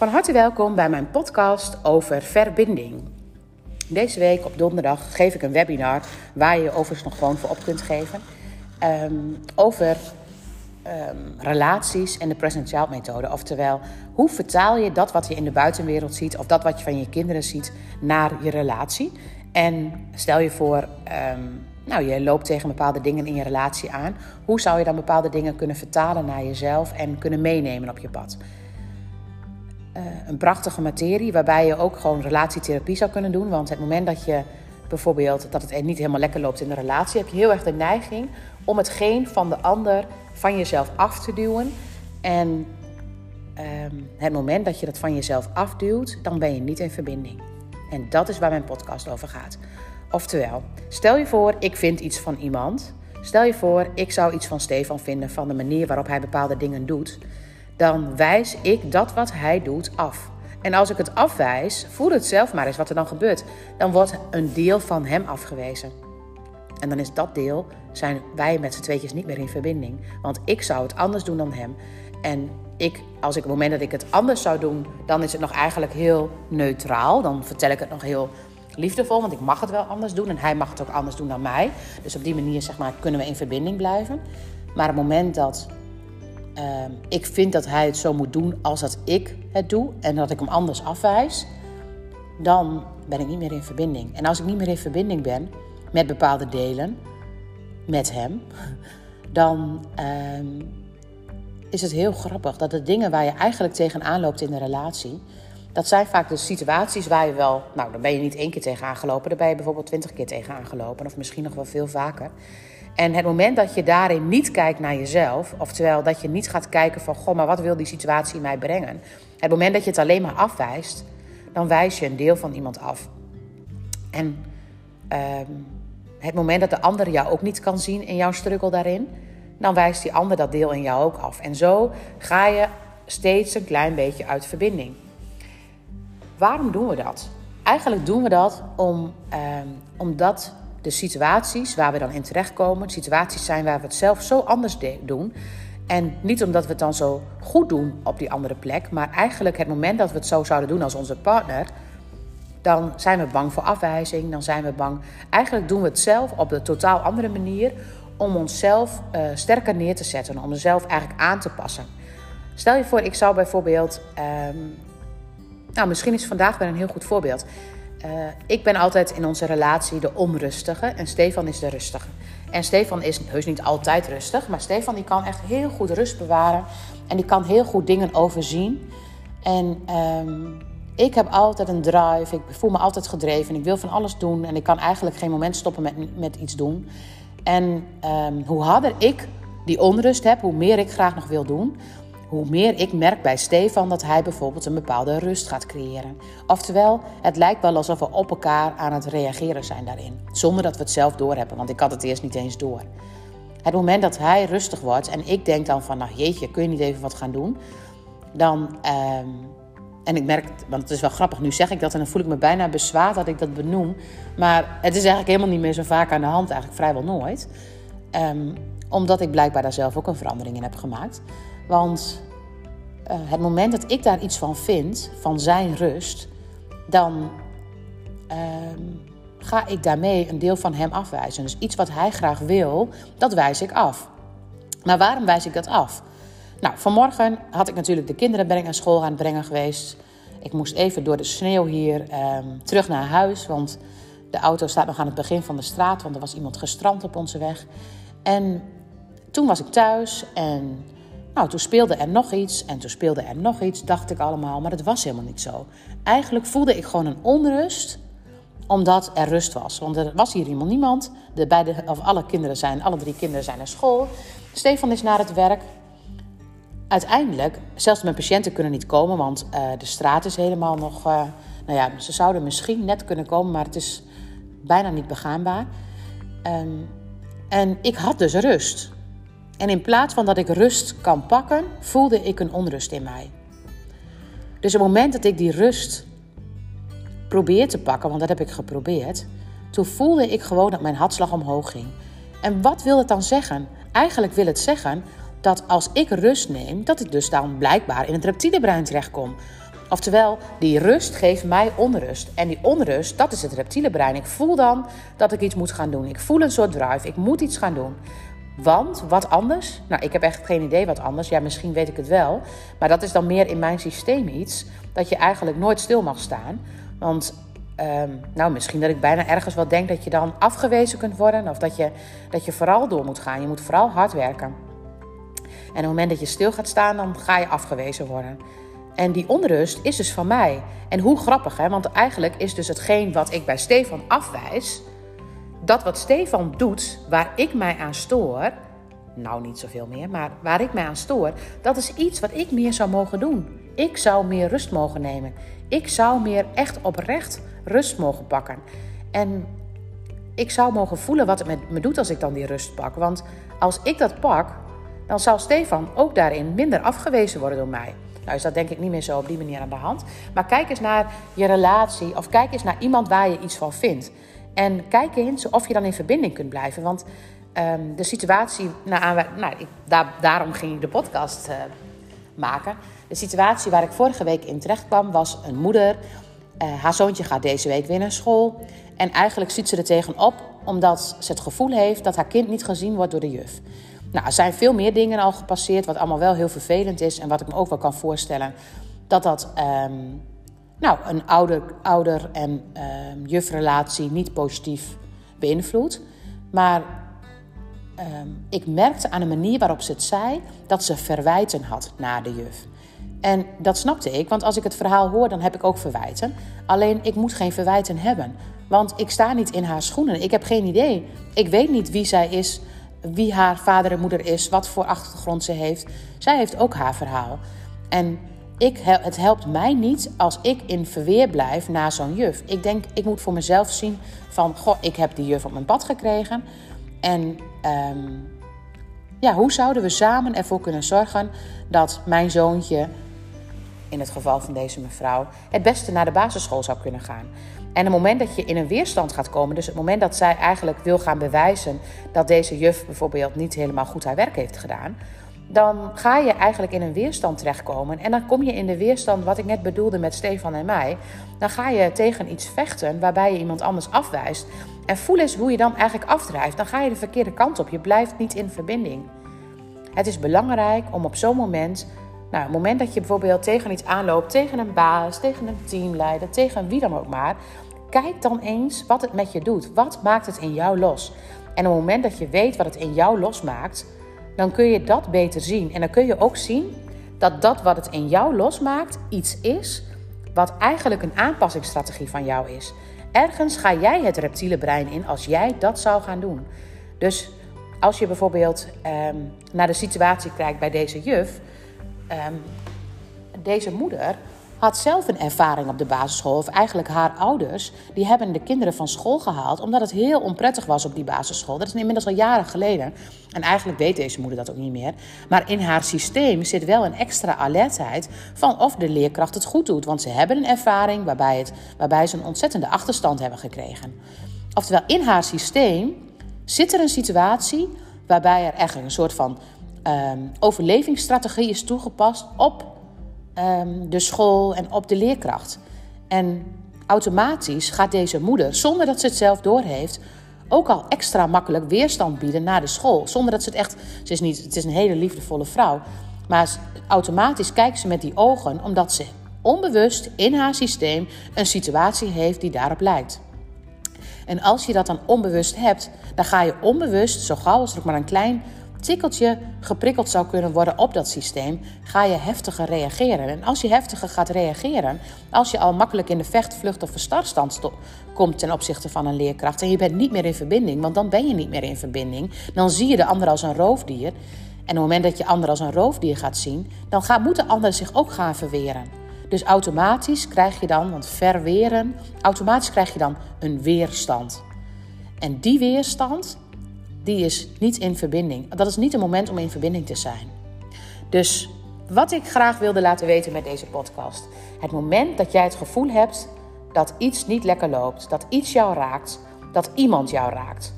Van harte welkom bij mijn podcast over verbinding. Deze week op donderdag geef ik een webinar waar je je overigens nog gewoon voor op kunt geven. ehm, over ehm, relaties en de present child methode. Oftewel, hoe vertaal je dat wat je in de buitenwereld ziet of dat wat je van je kinderen ziet naar je relatie? En stel je voor, ehm, nou, je loopt tegen bepaalde dingen in je relatie aan. Hoe zou je dan bepaalde dingen kunnen vertalen naar jezelf en kunnen meenemen op je pad? Eh, een prachtige materie waarbij je ook gewoon relatietherapie zou kunnen doen. Want het moment dat je bijvoorbeeld dat het niet helemaal lekker loopt in de relatie, heb je heel erg de neiging om hetgeen van de ander van jezelf af te duwen. En ehm, het moment dat je dat van jezelf afduwt, dan ben je niet in verbinding. En dat is waar mijn podcast over gaat. Oftewel, stel je voor, ik vind iets van iemand. Stel je voor, ik zou iets van Stefan vinden van de manier waarop hij bepaalde dingen doet. Dan wijs ik dat wat hij doet af. En als ik het afwijs, voel het zelf maar eens wat er dan gebeurt. Dan wordt een deel van hem afgewezen. En dan is dat deel, zijn wij met z'n tweetjes niet meer in verbinding. Want ik zou het anders doen dan hem. En ik, als ik op het moment dat ik het anders zou doen, dan is het nog eigenlijk heel neutraal. Dan vertel ik het nog heel liefdevol, want ik mag het wel anders doen. En hij mag het ook anders doen dan mij. Dus op die manier zeg maar, kunnen we in verbinding blijven. Maar het moment dat ehm, ik vind dat hij het zo moet doen als dat ik het doe... en dat ik hem anders afwijs, dan ben ik niet meer in verbinding. En als ik niet meer in verbinding ben met bepaalde delen, met hem... dan ehm, is het heel grappig dat de dingen waar je eigenlijk tegenaan loopt in de relatie... dat zijn vaak de situaties waar je wel... nou, dan ben je niet één keer tegenaan gelopen... dan ben je bijvoorbeeld twintig keer tegenaan gelopen... of misschien nog wel veel vaker... En het moment dat je daarin niet kijkt naar jezelf, oftewel dat je niet gaat kijken van, goh, maar wat wil die situatie mij brengen? Het moment dat je het alleen maar afwijst, dan wijs je een deel van iemand af. En ehm, het moment dat de ander jou ook niet kan zien in jouw struggle daarin, dan wijst die ander dat deel in jou ook af. En zo ga je steeds een klein beetje uit verbinding. Waarom doen we dat? Eigenlijk doen we dat om, ehm, omdat de situaties waar we dan in terechtkomen, situaties zijn waar we het zelf zo anders doen. En niet omdat we het dan zo goed doen op die andere plek, maar eigenlijk het moment dat we het zo zouden doen als onze partner, dan zijn we bang voor afwijzing, dan zijn we bang. Eigenlijk doen we het zelf op een totaal andere manier om onszelf uh, sterker neer te zetten, om onszelf eigenlijk aan te passen. Stel je voor, ik zou bijvoorbeeld, um, nou misschien is vandaag wel een heel goed voorbeeld. Uh, ik ben altijd in onze relatie de onrustige en Stefan is de rustige. En Stefan is heus niet altijd rustig, maar Stefan die kan echt heel goed rust bewaren en die kan heel goed dingen overzien. En um, ik heb altijd een drive, ik voel me altijd gedreven, ik wil van alles doen en ik kan eigenlijk geen moment stoppen met, met iets doen. En um, hoe harder ik die onrust heb, hoe meer ik graag nog wil doen, hoe meer ik merk bij Stefan dat hij bijvoorbeeld een bepaalde rust gaat creëren. Oftewel, het lijkt wel alsof we op elkaar aan het reageren zijn daarin, zonder dat we het zelf doorhebben, want ik had het eerst niet eens door. Het moment dat hij rustig wordt en ik denk dan van, nou jeetje, kun je niet even wat gaan doen? Dan, um, en ik merk, want het is wel grappig, nu zeg ik dat en dan voel ik me bijna bezwaard dat ik dat benoem. Maar het is eigenlijk helemaal niet meer zo vaak aan de hand, eigenlijk vrijwel nooit. Um, omdat ik blijkbaar daar zelf ook een verandering in heb gemaakt. Want uh, het moment dat ik daar iets van vind, van zijn rust, dan uh, ga ik daarmee een deel van hem afwijzen. Dus iets wat hij graag wil, dat wijs ik af. Maar waarom wijs ik dat af? Nou, vanmorgen had ik natuurlijk de kinderen ik naar school aan het brengen geweest. Ik moest even door de sneeuw hier um, terug naar huis, want de auto staat nog aan het begin van de straat, want er was iemand gestrand op onze weg. En toen was ik thuis en nou, toen speelde er nog iets en toen speelde er nog iets, dacht ik allemaal, maar dat was helemaal niet zo. Eigenlijk voelde ik gewoon een onrust omdat er rust was. Want er was hier helemaal niemand. De beide, of alle kinderen zijn, alle drie kinderen zijn naar school. Stefan is naar het werk. Uiteindelijk, zelfs mijn patiënten kunnen niet komen, want uh, de straat is helemaal nog. Uh, nou ja, ze zouden misschien net kunnen komen, maar het is bijna niet begaanbaar. Um, en ik had dus rust. En in plaats van dat ik rust kan pakken, voelde ik een onrust in mij. Dus op het moment dat ik die rust probeer te pakken, want dat heb ik geprobeerd, toen voelde ik gewoon dat mijn hartslag omhoog ging. En wat wil het dan zeggen? Eigenlijk wil het zeggen dat als ik rust neem, dat ik dus dan blijkbaar in het reptiele brein terechtkom. Oftewel, die rust geeft mij onrust. En die onrust, dat is het reptiele brein. Ik voel dan dat ik iets moet gaan doen. Ik voel een soort drive. Ik moet iets gaan doen. Want wat anders? Nou, ik heb echt geen idee wat anders. Ja, misschien weet ik het wel. Maar dat is dan meer in mijn systeem iets. Dat je eigenlijk nooit stil mag staan. Want Ehm, nou, misschien dat ik bijna ergens wel denk dat je dan afgewezen kunt worden. Of dat je, dat je vooral door moet gaan. Je moet vooral hard werken. En op het moment dat je stil gaat staan, dan ga je afgewezen worden. En die onrust is dus van mij. En hoe grappig, hè? Want eigenlijk is dus hetgeen wat ik bij Stefan afwijs... dat wat Stefan doet, waar ik mij aan stoor... nou, niet zoveel meer, maar waar ik mij aan stoor... dat is iets wat ik meer zou mogen doen. Ik zou meer rust mogen nemen. Ik zou meer echt oprecht rust mogen pakken. En ik zou mogen voelen wat het met me doet als ik dan die rust pak. Want als ik dat pak, dan zal Stefan ook daarin minder afgewezen worden door mij. Nou is dat denk ik niet meer zo op die manier aan de hand. Maar kijk eens naar je relatie of kijk eens naar iemand waar je iets van vindt. En kijk eens of je dan in verbinding kunt blijven. Want ehm, de situatie, nou, nou ik, daar, daarom ging ik de podcast uh, maken. De situatie waar ik vorige week in terecht kwam was een moeder uh, haar zoontje gaat deze week weer naar school. En eigenlijk ziet ze er tegenop omdat ze het gevoel heeft dat haar kind niet gezien wordt door de juf. Nou, er zijn veel meer dingen al gepasseerd, wat allemaal wel heel vervelend is. En wat ik me ook wel kan voorstellen, dat dat um, nou, een ouder, ouder- en um, jufrelatie niet positief beïnvloedt. Maar um, ik merkte aan de manier waarop ze het zei, dat ze verwijten had naar de juf. En dat snapte ik, want als ik het verhaal hoor, dan heb ik ook verwijten. Alleen ik moet geen verwijten hebben, want ik sta niet in haar schoenen. Ik heb geen idee. Ik weet niet wie zij is, wie haar vader en moeder is, wat voor achtergrond ze heeft. Zij heeft ook haar verhaal. En ik, het helpt mij niet als ik in verweer blijf na zo'n juf. Ik denk, ik moet voor mezelf zien van, goh, ik heb die juf op mijn pad gekregen. En um, ja, hoe zouden we samen ervoor kunnen zorgen dat mijn zoontje in het geval van deze mevrouw, het beste naar de basisschool zou kunnen gaan. En het moment dat je in een weerstand gaat komen, dus het moment dat zij eigenlijk wil gaan bewijzen dat deze juf bijvoorbeeld niet helemaal goed haar werk heeft gedaan, dan ga je eigenlijk in een weerstand terechtkomen. En dan kom je in de weerstand, wat ik net bedoelde met Stefan en mij. Dan ga je tegen iets vechten waarbij je iemand anders afwijst. En voel eens hoe je dan eigenlijk afdrijft. Dan ga je de verkeerde kant op. Je blijft niet in verbinding. Het is belangrijk om op zo'n moment nou, het moment dat je bijvoorbeeld tegen iets aanloopt, tegen een baas, tegen een teamleider, tegen wie dan ook maar, kijk dan eens wat het met je doet. Wat maakt het in jou los? En op het moment dat je weet wat het in jou losmaakt, dan kun je dat beter zien. En dan kun je ook zien dat dat wat het in jou losmaakt iets is wat eigenlijk een aanpassingsstrategie van jou is. Ergens ga jij het reptiele brein in als jij dat zou gaan doen. Dus als je bijvoorbeeld ehm, naar de situatie kijkt bij deze juf, um, deze moeder had zelf een ervaring op de basisschool. Of eigenlijk haar ouders, die hebben de kinderen van school gehaald. Omdat het heel onprettig was op die basisschool. Dat is inmiddels al jaren geleden. En eigenlijk weet deze moeder dat ook niet meer. Maar in haar systeem zit wel een extra alertheid van of de leerkracht het goed doet. Want ze hebben een ervaring waarbij, het, waarbij ze een ontzettende achterstand hebben gekregen. Oftewel, in haar systeem zit er een situatie waarbij er echt een soort van um, overlevingsstrategie is toegepast op um, de school en op de leerkracht. En automatisch gaat deze moeder, zonder dat ze het zelf doorheeft, ook al extra makkelijk weerstand bieden naar de school. Zonder dat ze het echt. Ze is niet, het is een hele liefdevolle vrouw. Maar automatisch kijkt ze met die ogen, omdat ze onbewust in haar systeem een situatie heeft die daarop lijkt. En als je dat dan onbewust hebt, dan ga je onbewust, zo gauw als er ook maar een klein tikkeltje geprikkeld zou kunnen worden op dat systeem, ga je heftiger reageren. En als je heftiger gaat reageren, als je al makkelijk in de vecht, vlucht of verstarstand komt ten opzichte van een leerkracht en je bent niet meer in verbinding, want dan ben je niet meer in verbinding, dan zie je de ander als een roofdier. En op het moment dat je ander als een roofdier gaat zien, dan gaat, moet de ander zich ook gaan verweren. Dus automatisch krijg je dan, want verweren, automatisch krijg je dan een weerstand. En die weerstand, die is niet in verbinding. Dat is niet het moment om in verbinding te zijn. Dus wat ik graag wilde laten weten met deze podcast. Het moment dat jij het gevoel hebt dat iets niet lekker loopt, dat iets jou raakt, dat iemand jou raakt,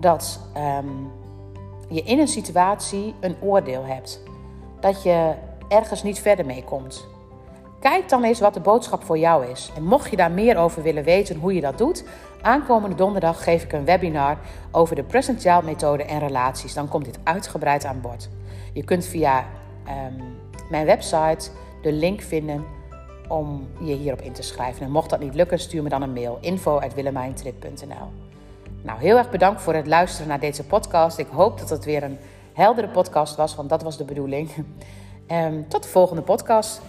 dat um, je in een situatie een oordeel hebt, dat je ergens niet verder mee komt. Kijk dan eens wat de boodschap voor jou is. En mocht je daar meer over willen weten hoe je dat doet, aankomende donderdag geef ik een webinar over de Present Child methode en relaties. Dan komt dit uitgebreid aan bod. Je kunt via ehm, mijn website de link vinden om je hierop in te schrijven. En mocht dat niet lukken, stuur me dan een mail. info.willemijntrip.nl Nou, heel erg bedankt voor het luisteren naar deze podcast. Ik hoop dat het weer een heldere podcast was, want dat was de bedoeling. Um, tot de volgende podcast.